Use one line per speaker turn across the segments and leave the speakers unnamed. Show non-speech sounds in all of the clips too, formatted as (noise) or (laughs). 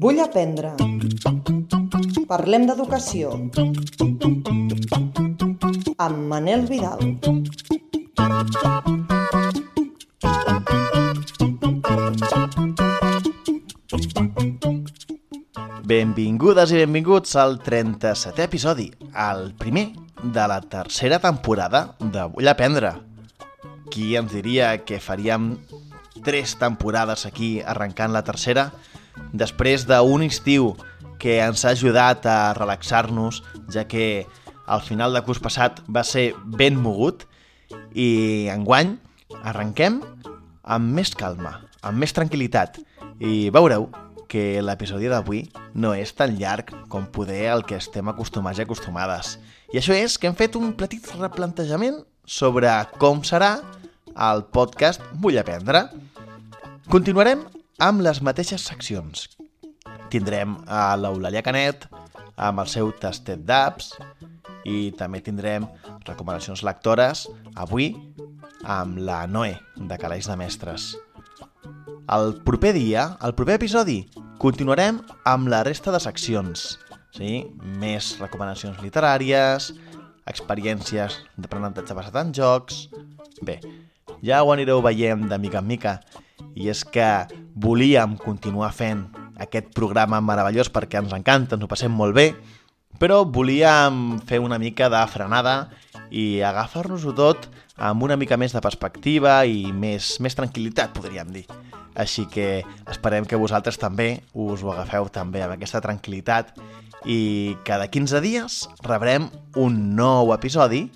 Vull aprendre. Parlem d'educació. Amb Manel Vidal.
Benvingudes i benvinguts al 37è episodi, el primer de la tercera temporada de Vull Aprendre. Qui ens diria que faríem tres temporades aquí arrencant la tercera després d'un estiu que ens ha ajudat a relaxar-nos, ja que al final de curs passat va ser ben mogut i enguany arrenquem amb més calma, amb més tranquil·litat i veureu que l'episodi d'avui no és tan llarg com poder el que estem acostumats i acostumades. I això és que hem fet un petit replantejament sobre com serà el podcast Vull aprendre. Continuarem amb les mateixes seccions. Tindrem a l'Eulàlia Canet amb el seu tastet d'apps i també tindrem recomanacions lectores avui amb la Noé de Calaix de Mestres. El proper dia, el proper episodi, continuarem amb la resta de seccions. Sí? Més recomanacions literàries, experiències d'aprenentatge basat en jocs... Bé, ja ho anireu veient de mica en mica. I és que volíem continuar fent aquest programa meravellós perquè ens encanta, ens ho passem molt bé, però volíem fer una mica de frenada i agafar-nos-ho tot amb una mica més de perspectiva i més, més tranquil·litat, podríem dir. Així que esperem que vosaltres també us ho agafeu també amb aquesta tranquil·litat i cada 15 dies rebrem un nou episodi,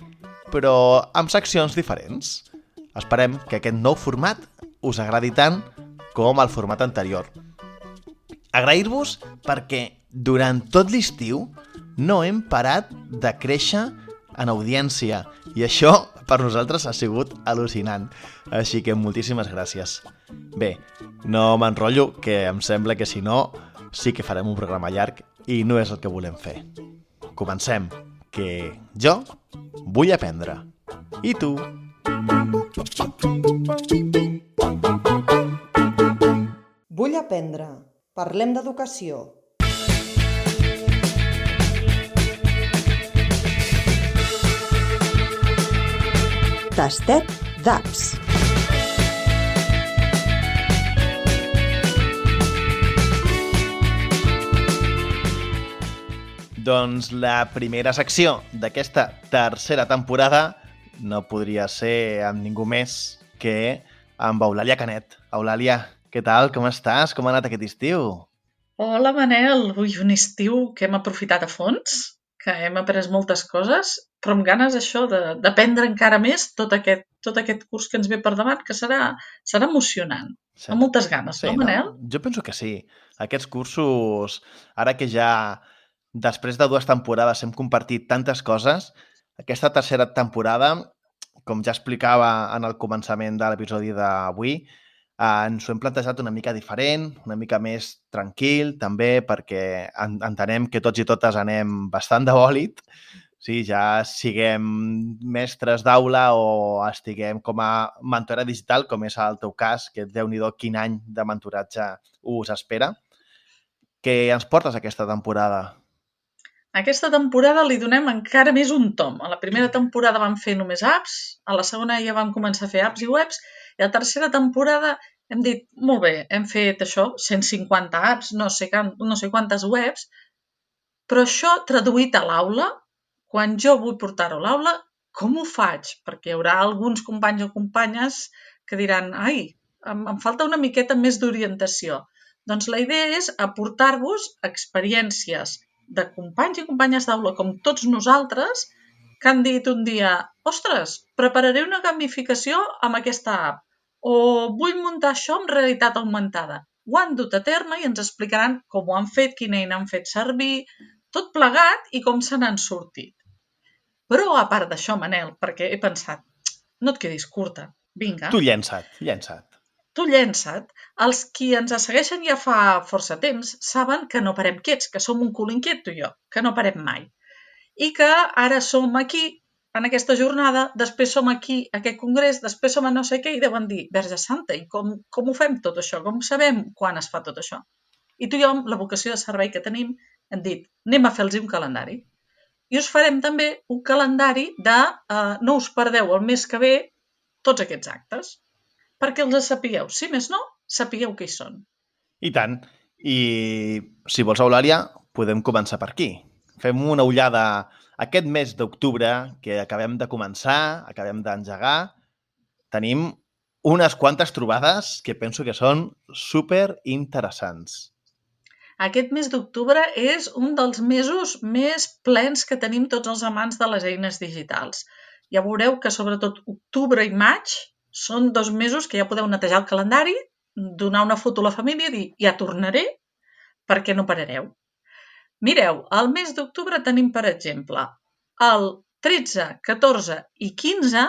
però amb seccions diferents. Esperem que aquest nou format us agradi tant com el format anterior. Agrair-vos perquè durant tot l'estiu no hem parat de créixer en audiència i això per nosaltres ha sigut al·lucinant. Així que moltíssimes gràcies. Bé, no m'enrotllo, que em sembla que si no sí que farem un programa llarg i no és el que volem fer. Comencem, que jo vull aprendre. I tu?
Vull aprendre. Parlem d'educació. Tastet d'apps.
Doncs la primera secció d'aquesta tercera temporada no podria ser amb ningú més que amb Eulàlia Canet. Eulàlia, què tal? Com estàs? Com ha anat aquest estiu?
Hola, Manel. Ui, un estiu que hem aprofitat a fons, que hem après moltes coses, però amb ganes això d'aprendre encara més tot aquest, tot aquest curs que ens ve per davant, que serà, serà emocionant. Sí. Amb moltes ganes, sí, no, Manel?
No? Jo penso que sí. Aquests cursos, ara que ja després de dues temporades hem compartit tantes coses, aquesta tercera temporada, com ja explicava en el començament de l'episodi d'avui, eh, ens ho hem plantejat una mica diferent, una mica més tranquil, també perquè en entenem que tots i totes anem bastant de bòlit, sí, ja siguem mestres d'aula o estiguem com a mentora digital, com és el teu cas, que déu nhi quin any de mentoratge us espera. Què ens portes aquesta temporada?
Aquesta temporada li donem encara més un tom. A la primera temporada vam fer només apps, a la segona ja vam començar a fer apps i webs, i a la tercera temporada hem dit, molt bé, hem fet això, 150 apps, no sé, no sé quantes webs, però això traduït a l'aula, quan jo vull portar-ho a l'aula, com ho faig? Perquè hi haurà alguns companys o companyes que diran, ai, em, em falta una miqueta més d'orientació. Doncs la idea és aportar-vos experiències de companys i companyes d'aula com tots nosaltres que han dit un dia ostres, prepararé una gamificació amb aquesta app o vull muntar això amb realitat augmentada. Ho han dut a terme i ens explicaran com ho han fet, quina eina han fet servir, tot plegat i com se n'han sortit. Però a part d'això, Manel, perquè he pensat, no et quedis curta, vinga.
Tu llença't, llença't
tu llença't. Els qui ens segueixen ja fa força temps saben que no parem quiets, que som un cul inquiet tu i jo, que no parem mai. I que ara som aquí en aquesta jornada, després som aquí, a aquest congrés, després som a no sé què, i deuen dir, Verge Santa, i com, com ho fem tot això? Com sabem quan es fa tot això? I tu i jo, amb la vocació de servei que tenim, hem dit, anem a fer-los un calendari. I us farem també un calendari de eh, no us perdeu el mes que ve tots aquests actes, perquè els sapigueu. Si més no, sapigueu què hi són.
I tant. I si vols, Eulàlia, podem començar per aquí. Fem una ullada aquest mes d'octubre que acabem de començar, acabem d'engegar, tenim unes quantes trobades que penso que són super interessants.
Aquest mes d'octubre és un dels mesos més plens que tenim tots els amants de les eines digitals. Ja veureu que sobretot octubre i maig són dos mesos que ja podeu netejar el calendari, donar una foto a la família i dir ja tornaré perquè no parareu. Mireu, al mes d'octubre tenim, per exemple, el 13, 14 i 15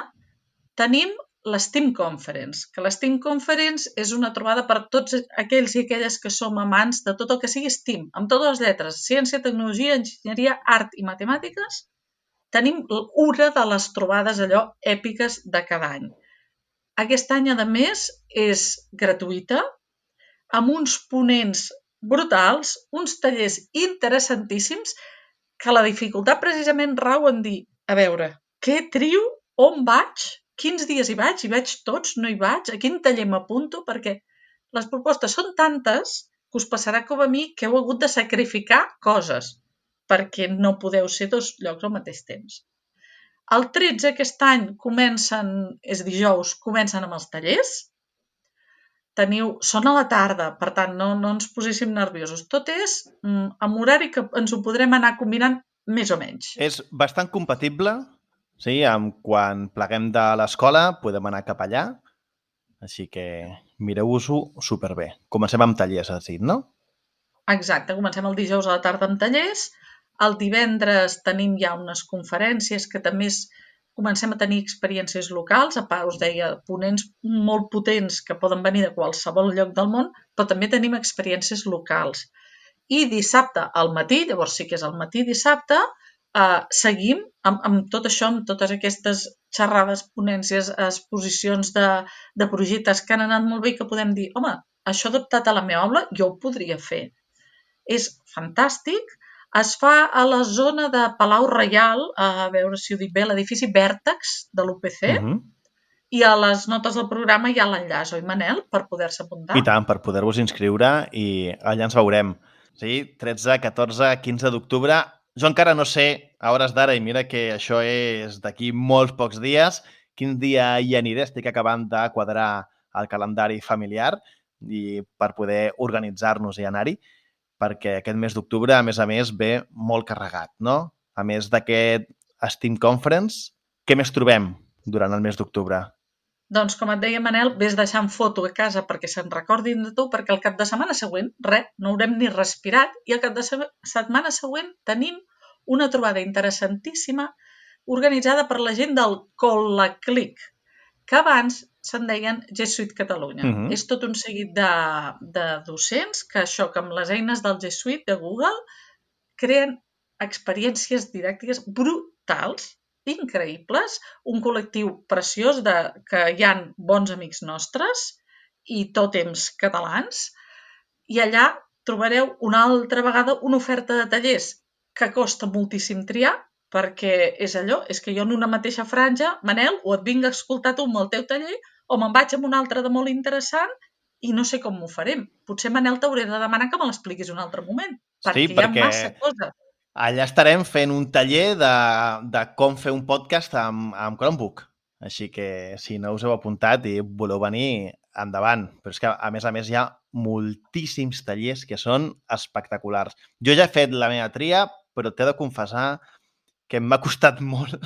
tenim l'Steam Conference, que l'Steam Conference és una trobada per tots aquells i aquelles que som amants de tot el que sigui STEAM, amb totes les lletres, ciència, tecnologia, enginyeria, art i matemàtiques, tenim una de les trobades allò èpiques de cada any. Aquest any, a més, és gratuïta, amb uns ponents brutals, uns tallers interessantíssims, que la dificultat precisament rau en dir, a veure, què trio, on vaig, quins dies hi vaig, hi vaig tots, no hi vaig, a quin taller m'apunto, perquè les propostes són tantes que us passarà com a mi que heu hagut de sacrificar coses perquè no podeu ser dos llocs al mateix temps. El 13 aquest any comencen, és dijous, comencen amb els tallers, teniu, són a la tarda, per tant, no, no ens poséssim nerviosos. Tot és mm, amb horari que ens ho podrem anar combinant més o menys.
És bastant compatible, sí, amb quan pleguem de l'escola podem anar cap allà, així que mireu-vos-ho superbé. Comencem amb tallers, has dit, no?
Exacte, comencem el dijous a la tarda amb tallers, el divendres tenim ja unes conferències que també és comencem a tenir experiències locals, a part us deia, ponents molt potents que poden venir de qualsevol lloc del món, però també tenim experiències locals. I dissabte al matí, llavors sí que és al matí dissabte, eh, seguim amb, amb tot això, amb totes aquestes xerrades, ponències, exposicions de, de projectes que han anat molt bé i que podem dir, home, això adaptat a la meva aula jo ho podria fer. És fantàstic es fa a la zona de Palau Reial, a veure si ho dic bé, l'edifici Vèrtex de l'UPC, uh -huh. i a les notes del programa hi ha l'enllaç, oi Manel, per poder-se apuntar?
I tant, per poder-vos inscriure i allà ens veurem. Sí, 13, 14, 15 d'octubre. Jo encara no sé, a hores d'ara, i mira que això és d'aquí molts pocs dies, quin dia hi aniré, estic acabant de quadrar el calendari familiar i per poder organitzar-nos i anar-hi perquè aquest mes d'octubre, a més a més, ve molt carregat, no? A més d'aquest Steam Conference, què més trobem durant el mes d'octubre?
Doncs, com et deia Manel, vés deixant foto a casa perquè se'n recordin de tu, perquè el cap de setmana següent, res, no haurem ni respirat, i el cap de setmana següent tenim una trobada interessantíssima organitzada per la gent del Colaclic, que abans se'n deien G Suite Catalunya. Uh -huh. És tot un seguit de, de docents que això, que amb les eines del G Suite de Google creen experiències didàctiques brutals, increïbles, un col·lectiu preciós de, que hi han bons amics nostres i tot temps catalans, i allà trobareu una altra vegada una oferta de tallers que costa moltíssim triar, perquè és allò, és que jo en una mateixa franja, Manel, o et vinc a escoltar tu amb el teu taller, o me'n vaig amb un altre de molt interessant i no sé com m'ho farem. Potser, Manel, t'hauré de demanar que me l'expliquis un altre moment, perquè, sí, perquè hi ha massa cosa.
Allà estarem fent un taller de, de com fer un podcast amb, amb Chromebook. Així que si no us heu apuntat i voleu venir, endavant. Però és que, a més a més, hi ha moltíssims tallers que són espectaculars. Jo ja he fet la meva tria, però t'he de confessar que m'ha costat (laughs) molt,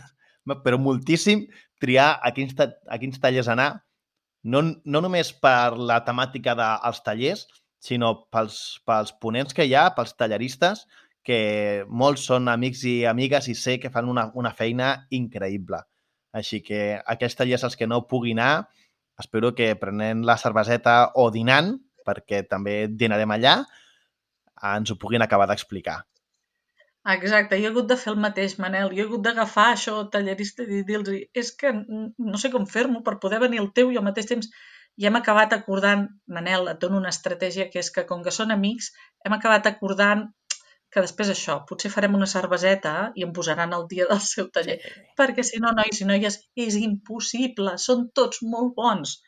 però moltíssim, triar a quins, a quins tallers anar, no, no només per la temàtica dels tallers, sinó pels, pels ponents que hi ha, pels talleristes, que molts són amics i amigues i sé que fan una, una feina increïble. Així que aquests tallers als que no pugui anar, espero que prenent la cerveseta o dinant, perquè també dinarem allà, ens ho puguin acabar d'explicar.
Exacte, jo he hagut de fer el mateix, Manel. Jo he hagut d'agafar això, tallerista, i dir-los és que no sé com fer-m'ho per poder venir al teu i al mateix temps i hem acabat acordant, Manel, et dono una estratègia que és que com que són amics, hem acabat acordant que després això, potser farem una cerveseta i em posaran el dia del seu taller. Sí. Perquè si no, nois i noies, és impossible, són tots molt bons.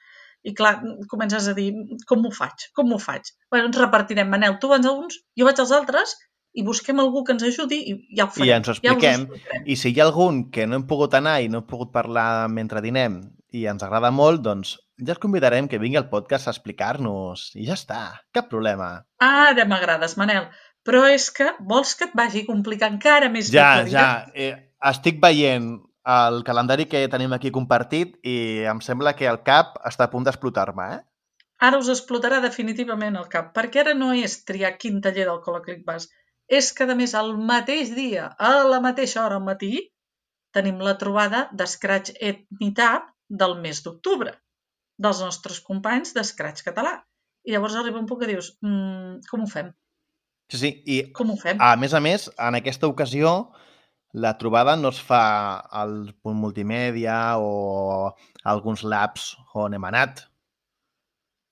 I clar, comences a dir, com m'ho faig? Com m'ho faig? Bueno, ens repartirem, Manel, tu vas a uns, jo vaig als altres i busquem algú que ens ajudi i ja ho farem.
I ens ho expliquem. Ja I si hi ha algun que no hem pogut anar i no hem pogut parlar mentre dinem i ens agrada molt, doncs ja els convidarem que vingui al podcast a explicar-nos i ja està, cap problema.
Ara m'agrades, Manel, però és que vols que et vagi complicar encara més
ja, Ja, eh, estic veient el calendari que tenim aquí compartit i em sembla que el cap està a punt d'explotar-me, eh?
Ara us explotarà definitivament el cap, perquè ara no és triar quin taller del Colaclic vas, és que, a més, el mateix dia, a la mateixa hora al matí, tenim la trobada d'Scratch et Meetup del mes d'octubre, dels nostres companys d'Scratch català. I llavors arriba un poc que dius, mmm, com ho fem?
Sí, sí, i
com ho fem?
a més a més, en aquesta ocasió, la trobada no es fa al punt multimèdia o alguns labs on hem anat.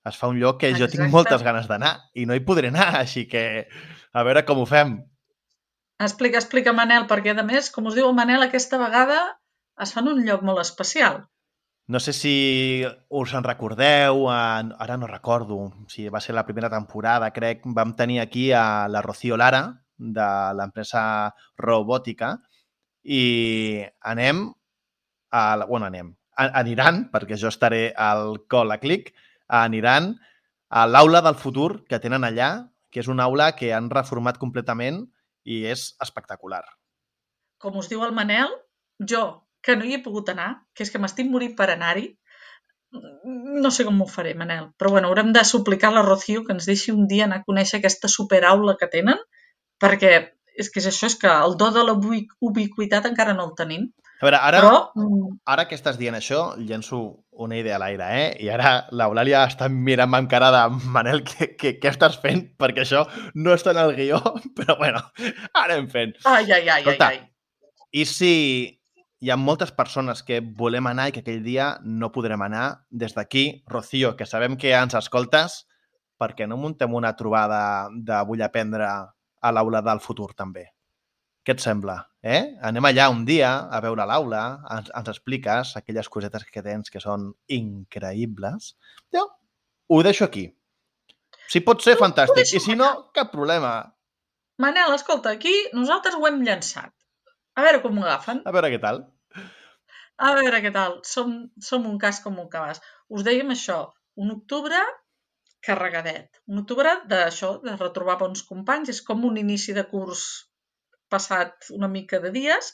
Es fa un lloc que Exacte. jo tinc moltes ganes d'anar i no hi podré anar, així que a veure com ho fem.
Explica, explica, Manel, perquè, a més, com us diu el Manel, aquesta vegada es fa en un lloc molt especial.
No sé si us en recordeu, ara no recordo, si va ser la primera temporada, crec, vam tenir aquí a la Rocío Lara, de l'empresa Robòtica, i anem a... Bueno, anem. Aniran, perquè jo estaré al col a clic, aniran a l'aula del futur que tenen allà, que és una aula que han reformat completament i és espectacular.
Com us diu el Manel, jo, que no hi he pogut anar, que és que m'estic morint per anar-hi, no sé com ho faré, Manel, però bueno, haurem de suplicar a la Rocío que ens deixi un dia anar a conèixer aquesta superaula que tenen, perquè és que és això, és que el do de la ubiquitat encara no el tenim.
A veure, ara, Però... Ara que estàs dient això, llenço una idea a l'aire, eh? I ara l'Eulàlia està mirant amb cara de Manel, què, què, què estàs fent? Perquè això no està en el guió, (laughs) però bueno, ara hem fent.
Ai, ai, ai, Escolta, ai, ai.
I si hi ha moltes persones que volem anar i que aquell dia no podrem anar, des d'aquí, Rocío, que sabem que ens escoltes, perquè no muntem una trobada de vull aprendre a l'aula del futur també. Què et sembla? Eh? Anem allà un dia a veure l'aula, ens, ens expliques aquelles cosetes que tens que són increïbles. Jo ho deixo aquí. Si pot ser, fantàstic. I si no, cap problema.
Manel, escolta, aquí nosaltres ho hem llançat. A veure com ho agafen.
A veure què tal.
A veure què tal. Som, som un cas com un cabàs. Us dèiem això, un octubre carregadet. Un octubre d'això, de retrobar bons companys, és com un inici de curs passat una mica de dies,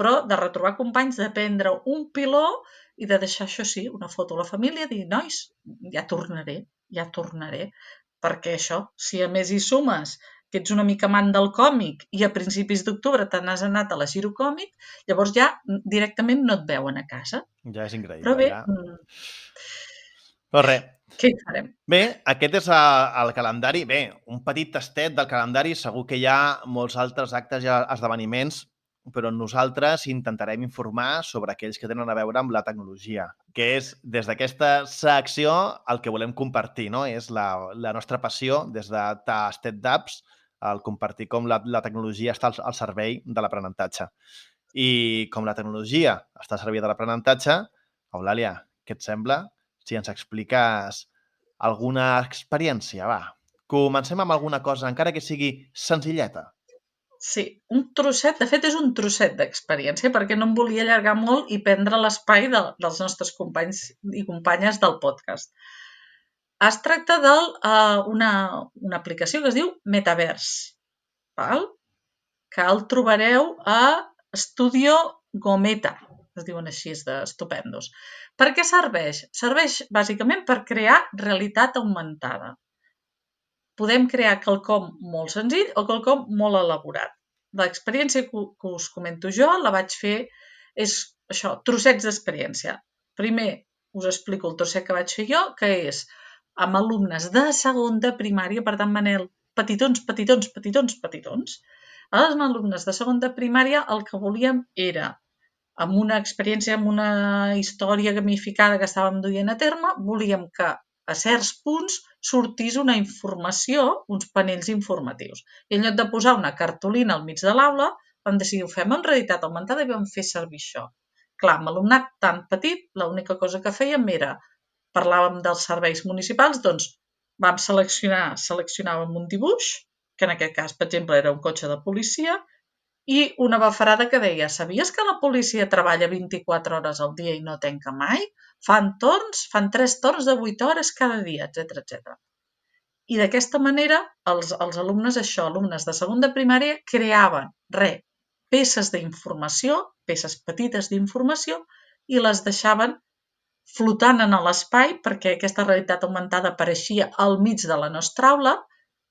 però de retrobar companys, de prendre un piló i de deixar, això sí, una foto a la família, dir, nois, ja tornaré, ja tornaré, perquè això, si a més hi sumes que ets una mica amant del còmic i a principis d'octubre te n'has anat a la Giro Còmic, llavors ja directament no et veuen a casa.
Ja és increïble.
Però bé...
Ja. Mm. Però res,
què hi farem?
Bé, aquest és el calendari. Bé, un petit tastet del calendari. Segur que hi ha molts altres actes i esdeveniments, però nosaltres intentarem informar sobre aquells que tenen a veure amb la tecnologia, que és, des d'aquesta secció, el que volem compartir, no? És la, la nostra passió des de Tastet d'Apps, el compartir com la, la tecnologia està al, al servei de l'aprenentatge. I com la tecnologia està al servei de l'aprenentatge, Eulàlia, què et sembla si ens expliques alguna experiència, va. Comencem amb alguna cosa, encara que sigui senzilleta.
Sí, un trosset, de fet és un trosset d'experiència perquè no em volia allargar molt i prendre l'espai de, dels nostres companys i companyes del podcast. Es tracta d'una uh, una, una aplicació que es diu Metaverse, val? que el trobareu a Studio Gometa, es diuen així, d'estupendos. Per què serveix? Serveix bàsicament per crear realitat augmentada. Podem crear quelcom molt senzill o quelcom molt elaborat. L'experiència que us comento jo la vaig fer, és això, trossets d'experiència. Primer us explico el trosset que vaig fer jo, que és amb alumnes de segon de primària, per tant, Manel, petitons, petitons, petitons, petitons, Els alumnes de segon de primària el que volíem era, amb una experiència, amb una història gamificada que estàvem duient a terme, volíem que a certs punts sortís una informació, uns panells informatius. I en lloc de posar una cartolina al mig de l'aula, vam decidir ho fem en realitat augmentada i vam fer servir això. Clar, amb alumnat tan petit, l'única cosa que fèiem era, parlàvem dels serveis municipals, doncs vam seleccionar, seleccionàvem un dibuix, que en aquest cas, per exemple, era un cotxe de policia, i una bafarada que deia «Sabies que la policia treballa 24 hores al dia i no tenca mai? Fan torns, fan tres torns de 8 hores cada dia, etc etc. I d'aquesta manera, els, els alumnes, això, alumnes de segon de primària, creaven, re, peces d'informació, peces petites d'informació, i les deixaven flotant en l'espai perquè aquesta realitat augmentada apareixia al mig de la nostra aula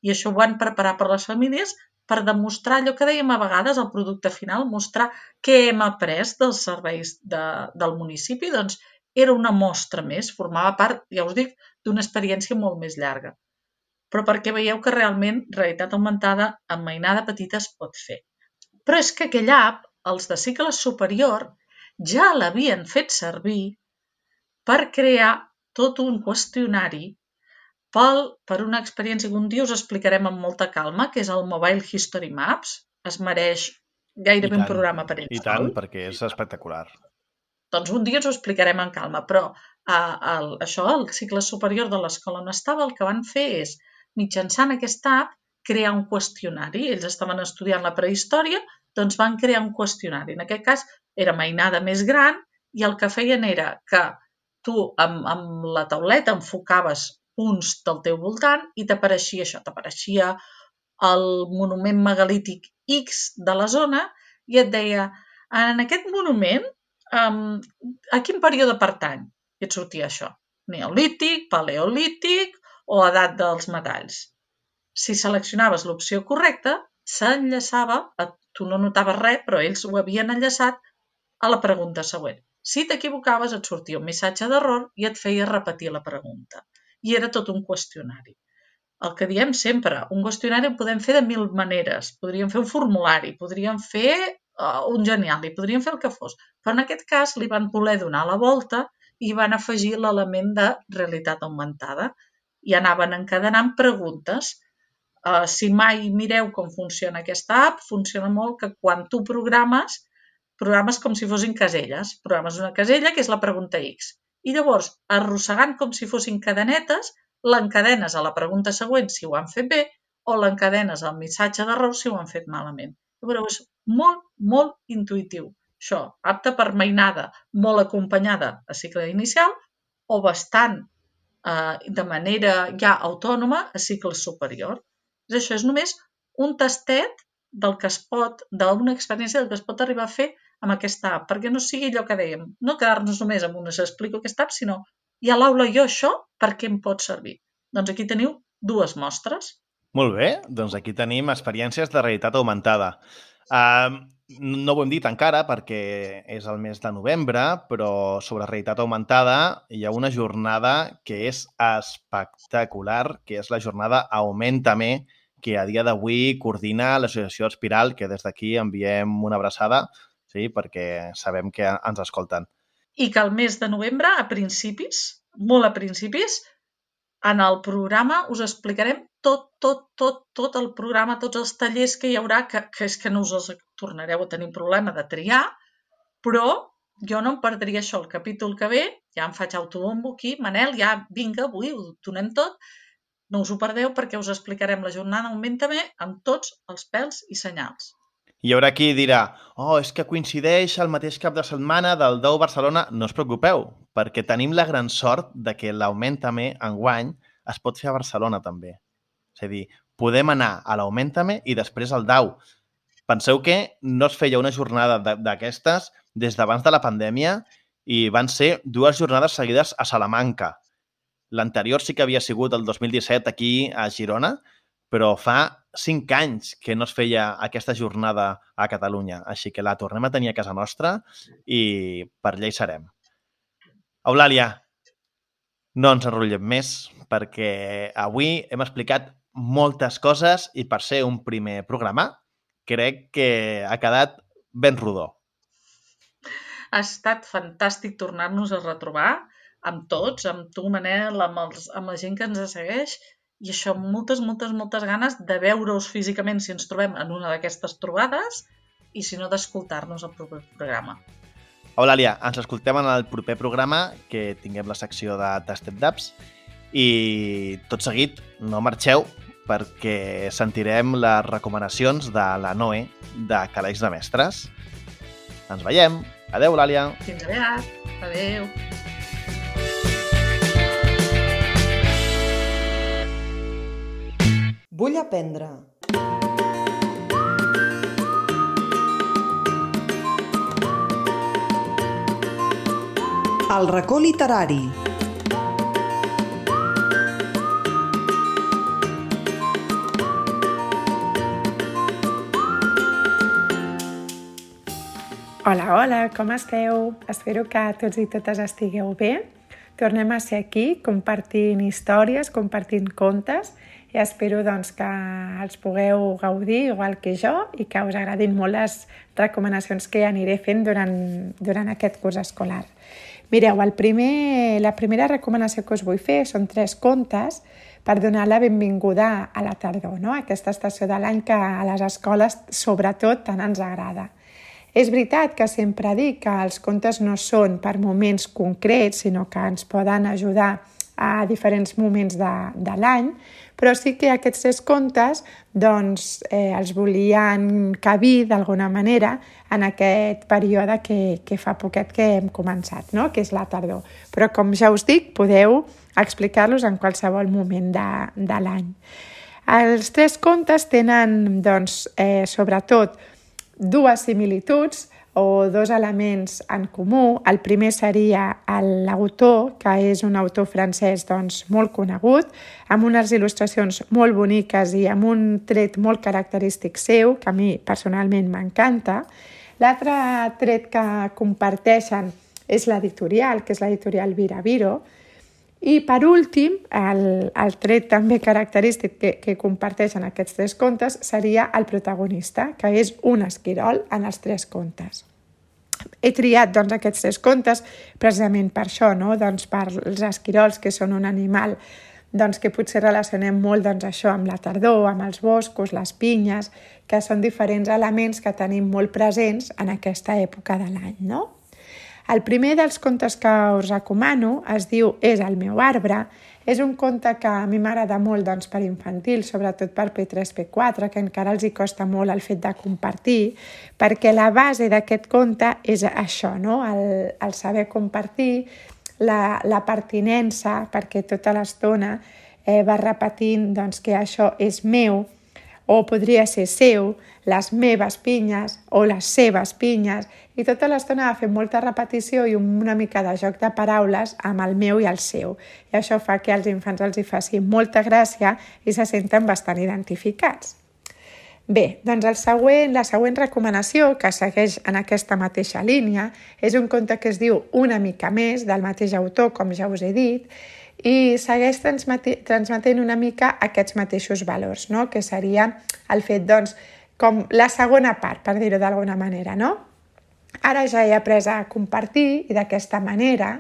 i això ho van preparar per les famílies per demostrar allò que dèiem a vegades, el producte final, mostrar què hem après dels serveis de, del municipi, doncs era una mostra més, formava part, ja us dic, d'una experiència molt més llarga. Però perquè veieu que realment realitat augmentada amb mainada petita es pot fer. Però és que aquell app, els de cicle superior, ja l'havien fet servir per crear tot un qüestionari pel, per una experiència que un dia us explicarem amb molta calma, que és el Mobile History Maps. Es mereix gairebé un programa per ell.
I tant, perquè és espectacular.
Doncs un dia us ho explicarem en calma, però a, el, això, el cicle superior de l'escola on estava, el que van fer és, mitjançant aquesta app, crear un qüestionari. Ells estaven estudiant la prehistòria, doncs van crear un qüestionari. En aquest cas era mainada més gran i el que feien era que tu amb, amb la tauleta enfocaves punts del teu voltant i t'apareixia això, t'apareixia el monument megalític X de la zona i et deia, en aquest monument, um, a quin període pertany? I et sortia això, neolític, paleolític o edat dels metalls. Si seleccionaves l'opció correcta, s'enllaçava, tu no notaves res, però ells ho havien enllaçat a la pregunta següent. Si t'equivocaves, et sortia un missatge d'error i et feia repetir la pregunta i era tot un qüestionari. El que diem sempre, un qüestionari el podem fer de mil maneres. Podríem fer un formulari, podríem fer uh, un genial, i podríem fer el que fos. Però en aquest cas li van voler donar la volta i van afegir l'element de realitat augmentada i anaven encadenant preguntes. Uh, si mai mireu com funciona aquesta app, funciona molt que quan tu programes, programes com si fossin caselles. Programes una casella que és la pregunta X i llavors, arrossegant com si fossin cadenetes, l'encadenes a la pregunta següent si ho han fet bé o l'encadenes al missatge d'error si ho han fet malament. Però és molt, molt intuïtiu. Això, apte per mainada, molt acompanyada a cicle inicial o bastant eh, de manera ja autònoma a cicle superior. Això és només un tastet del que es pot, d'una experiència del que es pot arribar a fer amb aquesta app, perquè no sigui allò que dèiem, no quedar-nos només amb una explico aquesta app, sinó i a l'aula jo això, per què em pot servir? Doncs aquí teniu dues mostres.
Molt bé, doncs aquí tenim experiències de realitat augmentada. Uh, no ho hem dit encara perquè és el mes de novembre, però sobre realitat augmentada hi ha una jornada que és espectacular, que és la jornada Augmentame, que a dia d'avui coordina l'associació Espiral, que des d'aquí enviem una abraçada sí? perquè sabem que ens escolten.
I que el mes de novembre, a principis, molt a principis, en el programa us explicarem tot, tot, tot, tot el programa, tots els tallers que hi haurà, que, que és que no us els tornareu a tenir problema de triar, però jo no em perdria això el capítol que ve, ja em faig autobombo aquí, Manel, ja vinga, avui ho donem tot, no us ho perdeu perquè us explicarem la jornada Augmenta-me amb tots els pèls i senyals.
Hi haurà qui dirà, oh, és que coincideix el mateix cap de setmana del Dou Barcelona. No us preocupeu, perquè tenim la gran sort de que l'Augmentame enguany es pot fer a Barcelona també. És a dir, podem anar a l'Augmentame i després al Dau. Penseu que no es feia una jornada d'aquestes des d'abans de la pandèmia i van ser dues jornades seguides a Salamanca. L'anterior sí que havia sigut el 2017 aquí a Girona, però fa cinc anys que no es feia aquesta jornada a Catalunya, així que la tornem a tenir a casa nostra i per allà hi serem. Eulàlia, no ens enrotllem més perquè avui hem explicat moltes coses i per ser un primer programa crec que ha quedat ben rodó.
Ha estat fantàstic tornar-nos a retrobar amb tots, amb tu, Manel, amb, els, amb la gent que ens segueix, i això, moltes, moltes, moltes ganes de veure-us físicament si ens trobem en una d'aquestes trobades i si no d'escoltar-nos al proper programa.
Eulàlia, ens escoltem en el proper programa que tinguem la secció de Tastet d'Apps i tot seguit no marxeu perquè sentirem les recomanacions de la Noe de Caleix de Mestres. Ens veiem! Adeu, Eulàlia!
Fins aviat! Adeu!
Vull aprendre. El racó literari.
Hola, hola, com esteu? Espero que tots i totes estigueu bé. Tornem a ser aquí compartint històries, compartint contes i espero doncs, que els pugueu gaudir igual que jo i que us agradin molt les recomanacions que aniré fent durant, durant aquest curs escolar. Mireu, el primer, la primera recomanació que us vull fer són tres contes per donar la benvinguda a la tardor, no? aquesta estació de l'any que a les escoles sobretot tant ens agrada. És veritat que sempre dic que els contes no són per moments concrets, sinó que ens poden ajudar a diferents moments de, de l'any, però sí que aquests tres contes doncs, eh, els volien cabir d'alguna manera en aquest període que, que fa poquet que hem començat, no? que és la tardor. Però com ja us dic, podeu explicar-los en qualsevol moment de, de l'any. Els tres contes tenen, doncs, eh, sobretot, dues similituds o dos elements en comú. El primer seria l'autor, que és un autor francès doncs, molt conegut, amb unes il·lustracions molt boniques i amb un tret molt característic seu, que a mi personalment m'encanta. L'altre tret que comparteixen és l'editorial, que és l'editorial Viraviro, i per últim, el, el tret també característic que, que comparteixen aquests tres contes seria el protagonista, que és un esquirol en els tres contes. He triat doncs, aquests tres contes precisament per això, no? doncs, per els esquirols, que són un animal doncs, que potser relacionem molt doncs, això amb la tardor, amb els boscos, les pinyes, que són diferents elements que tenim molt presents en aquesta època de l'any. No? El primer dels contes que us recomano es diu És el meu arbre. És un conte que a mi m'agrada molt doncs, per infantil, sobretot per P3, P4, que encara els hi costa molt el fet de compartir, perquè la base d'aquest conte és això, no? el, el saber compartir, la, la pertinença, perquè tota l'estona eh, va repetint doncs, que això és meu, o podria ser seu, les meves pinyes o les seves pinyes, i tota l'estona va fer molta repetició i una mica de joc de paraules amb el meu i el seu. I això fa que als infants els hi faci molta gràcia i se senten bastant identificats. Bé, doncs el següent, la següent recomanació, que segueix en aquesta mateixa línia, és un conte que es diu Una mica més, del mateix autor, com ja us he dit, i segueix transmetent una mica aquests mateixos valors, no? que seria el fet, doncs, com la segona part, per dir-ho d'alguna manera, no? Ara ja he après a compartir i d'aquesta manera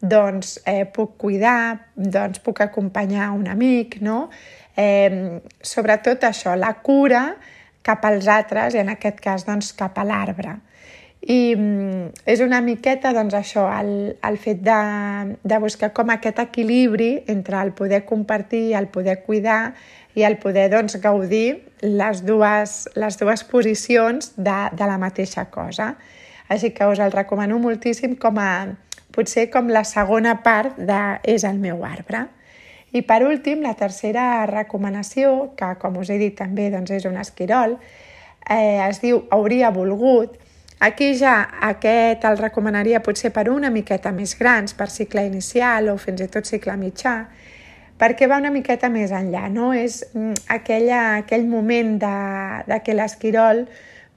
doncs, eh, puc cuidar, doncs, puc acompanyar un amic, no? Eh, sobretot això, la cura cap als altres i en aquest cas doncs, cap a l'arbre. I mm, és una miqueta doncs, això, el, el fet de, de buscar com aquest equilibri entre el poder compartir, el poder cuidar i el poder doncs, gaudir les dues, les dues posicions de, de la mateixa cosa. Així que us el recomano moltíssim com a, potser com la segona part de És el meu arbre. I per últim, la tercera recomanació, que com us he dit també doncs, és un esquirol, eh, es diu Hauria volgut, Aquí ja aquest el recomanaria potser per una miqueta més grans, per cicle inicial o fins i tot cicle mitjà, perquè va una miqueta més enllà, no? És mm, aquella, aquell moment de, de que l'esquirol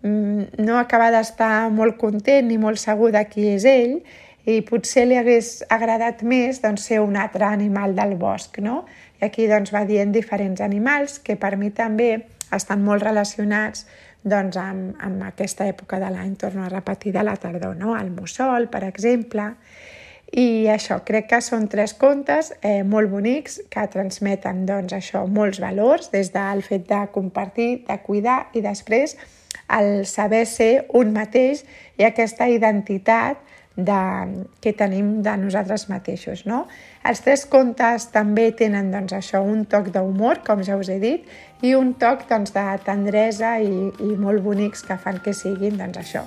mm, no acaba d'estar molt content ni molt segur de qui és ell i potser li hagués agradat més doncs, ser un altre animal del bosc, no? I aquí doncs, va dient diferents animals que per mi també estan molt relacionats doncs, en, en aquesta època de l'any, torno a repetir, de la tardor, no? el mussol, per exemple. I això, crec que són tres contes eh, molt bonics que transmeten doncs, això molts valors, des del fet de compartir, de cuidar i després el saber ser un mateix i aquesta identitat de, que tenim de nosaltres mateixos. No? Els tres contes també tenen doncs, això un toc d'humor, com ja us he dit, i un toc doncs, de tendresa i, i molt bonics que fan que siguin doncs, això,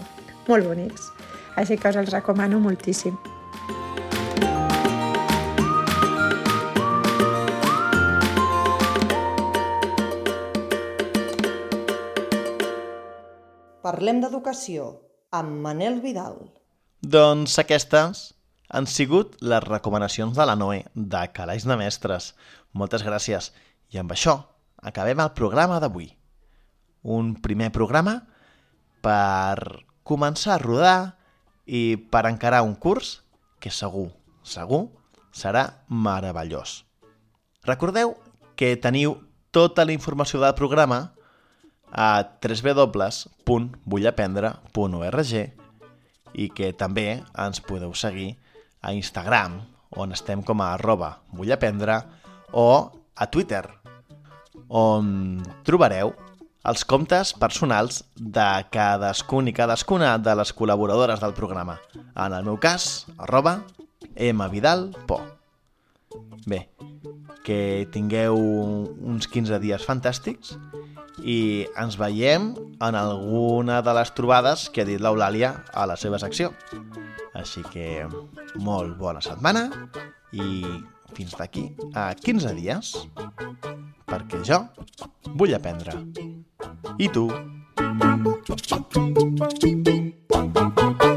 molt bonics. Així que us els recomano moltíssim.
Parlem d'educació amb Manel Vidal.
Doncs aquestes han sigut les recomanacions de la Noé, de Calaix de Mestres. Moltes gràcies. I amb això acabem el programa d'avui. Un primer programa per començar a rodar i per encarar un curs que segur, segur, serà meravellós. Recordeu que teniu tota la informació del programa a www.vullaprendre.org i que també ens podeu seguir a Instagram, on estem com a arroba vullaprendre, o a Twitter, on trobareu els comptes personals de cadascun i cadascuna de les col·laboradores del programa. En el meu cas, arroba mvidalpo. Bé, que tingueu uns 15 dies fantàstics i ens veiem en alguna de les trobades que ha dit l'Eulàlia a la seva secció. Així que molt bona setmana i fins d'aquí a 15 dies perquè jo vull aprendre. I tu? Thank you.